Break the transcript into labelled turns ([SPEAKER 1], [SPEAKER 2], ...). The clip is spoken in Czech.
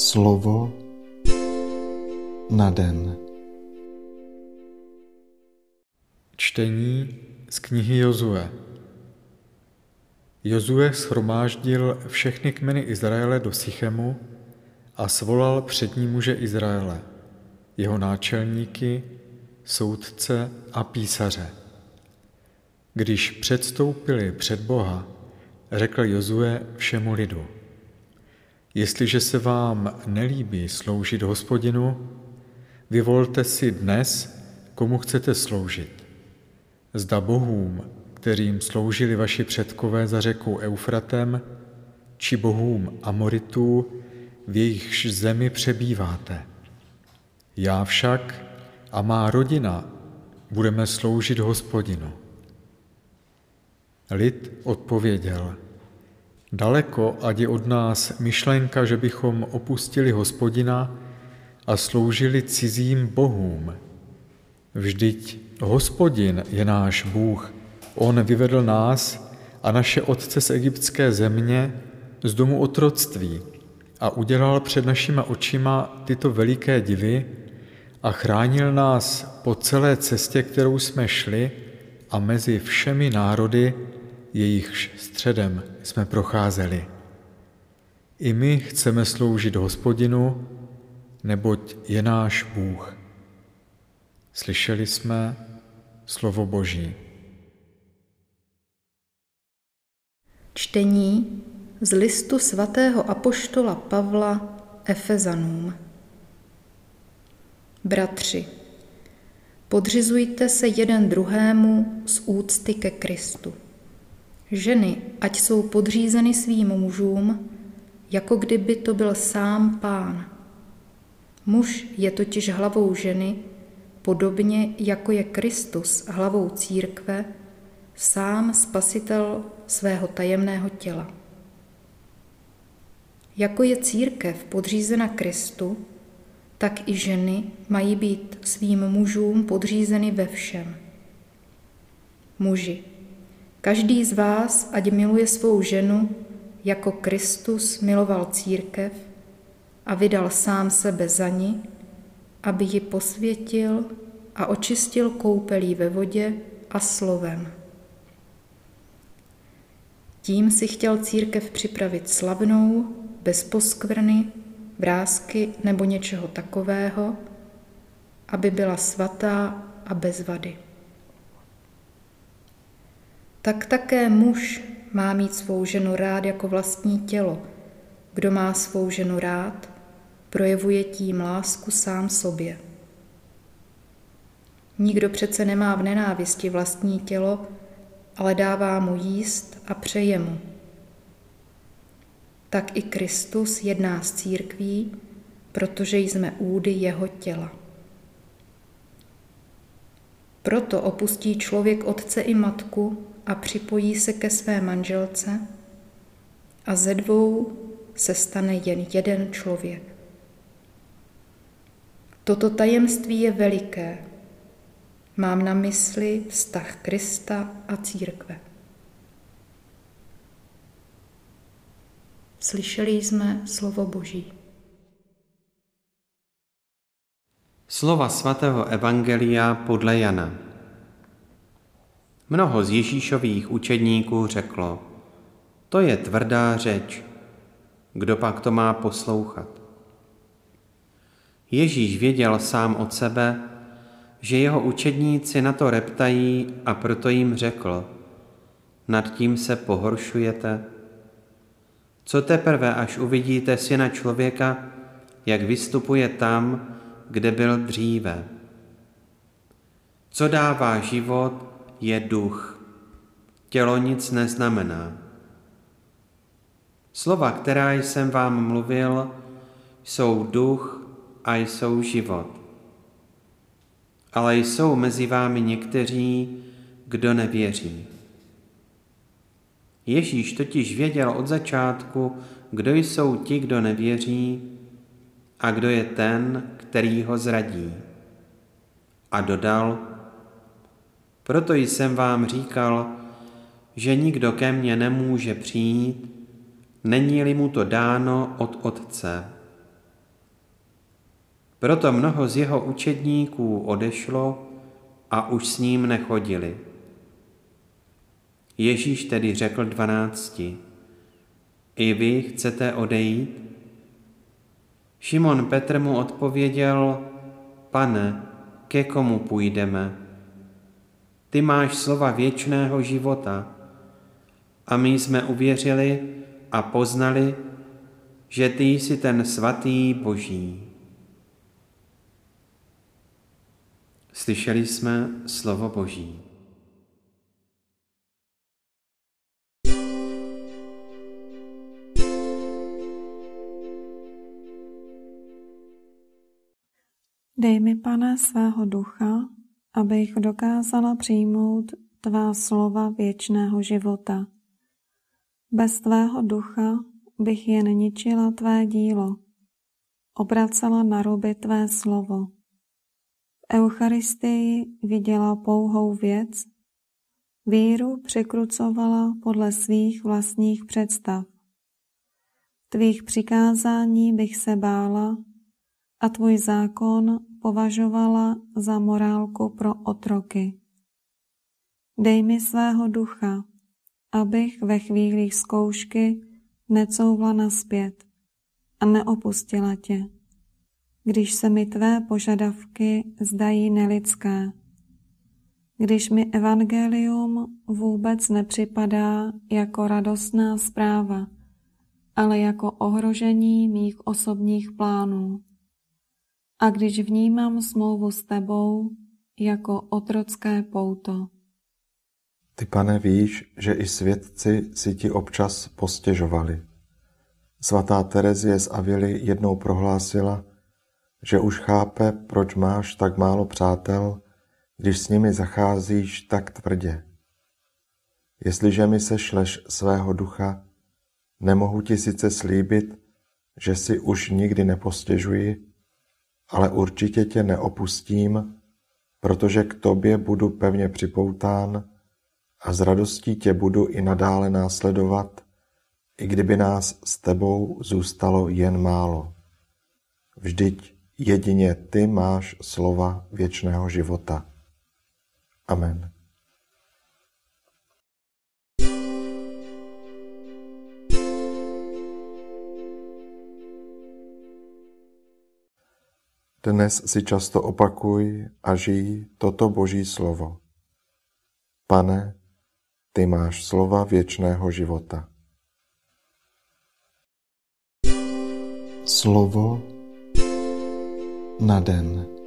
[SPEAKER 1] Slovo na den.
[SPEAKER 2] Čtení z knihy Jozue. Jozue schromáždil všechny kmeny Izraele do Sychemu a svolal přední muže Izraele, jeho náčelníky, soudce a písaře. Když předstoupili před Boha, řekl Jozue všemu lidu. Jestliže se vám nelíbí sloužit hospodinu, vyvolte si dnes, komu chcete sloužit. Zda bohům, kterým sloužili vaši předkové za řekou Eufratem, či bohům Amoritů, v jejichž zemi přebýváte. Já však a má rodina budeme sloužit hospodinu. Lid odpověděl, daleko ať je od nás myšlenka, že bychom opustili hospodina a sloužili cizím bohům. Vždyť hospodin je náš Bůh, on vyvedl nás a naše otce z egyptské země, z domu otroctví a udělal před našima očima tyto veliké divy a chránil nás po celé cestě, kterou jsme šli a mezi všemi národy, jejichž středem jsme procházeli. I my chceme sloužit hospodinu, neboť je náš Bůh. Slyšeli jsme slovo Boží.
[SPEAKER 3] Čtení z listu svatého apoštola Pavla Efezanům. Bratři, podřizujte se jeden druhému z úcty ke Kristu. Ženy, ať jsou podřízeny svým mužům, jako kdyby to byl sám pán. Muž je totiž hlavou ženy, podobně jako je Kristus hlavou církve, sám spasitel svého tajemného těla. Jako je církev podřízena Kristu, tak i ženy mají být svým mužům podřízeny ve všem. Muži, každý z vás ať miluje svou ženu, jako Kristus miloval církev a vydal sám sebe za ní, aby ji posvětil a očistil koupelí ve vodě a slovem. Tím si chtěl církev připravit slavnou, bez poskvrny, vrázky nebo něčeho takového, aby byla svatá a bez vady. Tak také muž má mít svou ženu rád jako vlastní tělo. Kdo má svou ženu rád, projevuje tím lásku sám sobě. Nikdo přece nemá v nenávisti vlastní tělo, ale dává mu jíst a přeje mu. Tak i Kristus jedná s církví, protože jsme údy jeho těla. Proto opustí člověk otce i matku a připojí se ke své manželce a ze dvou se stane jen jeden člověk. Toto tajemství je veliké. Mám na mysli vztah Krista a církve. Slyšeli jsme slovo Boží.
[SPEAKER 4] Slova svatého Evangelia podle Jana. Mnoho z Ježíšových učedníků řeklo, to je tvrdá řeč, kdo pak to má poslouchat. Ježíš věděl sám od sebe, že jeho učedníci na to reptají a proto jim řekl, nad tím se pohoršujete. Co teprve, až uvidíte syna člověka, jak vystupuje tam, kde byl dříve. Co dává život, je duch. Tělo nic neznamená. Slova, která jsem vám mluvil, jsou duch a jsou život. Ale jsou mezi vámi někteří, kdo nevěří. Ježíš totiž věděl od začátku, kdo jsou ti, kdo nevěří a kdo je ten, který ho zradí. A dodal, proto jsem vám říkal, že nikdo ke mně nemůže přijít, není-li mu to dáno od Otce. Proto mnoho z jeho učedníků odešlo a už s ním nechodili. Ježíš tedy řekl dvanácti, i vy chcete odejít? Šimon Petr mu odpověděl, pane, ke komu půjdeme? Ty máš slova věčného života a my jsme uvěřili a poznali, že ty jsi ten svatý Boží. Slyšeli jsme slovo Boží.
[SPEAKER 5] Dej mi, pane, svého ducha, abych dokázala přijmout tvá slova věčného života. Bez tvého ducha bych jen ničila tvé dílo, obracela na ruby tvé slovo. V Eucharistii viděla pouhou věc, víru překrucovala podle svých vlastních představ. Tvých přikázání bych se bála a tvůj zákon považovala za morálku pro otroky. Dej mi svého ducha, abych ve chvílích zkoušky necouvla naspět a neopustila tě, když se mi tvé požadavky zdají nelidské, když mi evangelium vůbec nepřipadá jako radostná zpráva, ale jako ohrožení mých osobních plánů. A když vnímám smlouvu s tebou jako otrocké pouto.
[SPEAKER 3] Ty, pane, víš, že i svědci si ti občas postěžovali. Svatá Terezie z Avily jednou prohlásila, že už chápe, proč máš tak málo přátel, když s nimi zacházíš tak tvrdě. Jestliže mi sešleš svého ducha, nemohu ti sice slíbit, že si už nikdy nepostěžuji, ale určitě tě neopustím, protože k tobě budu pevně připoután a s radostí tě budu i nadále následovat, i kdyby nás s tebou zůstalo jen málo. Vždyť jedině ty máš slova věčného života. Amen. Dnes si často opakuj a žij toto Boží slovo. Pane, ty máš slova věčného života.
[SPEAKER 6] Slovo na den.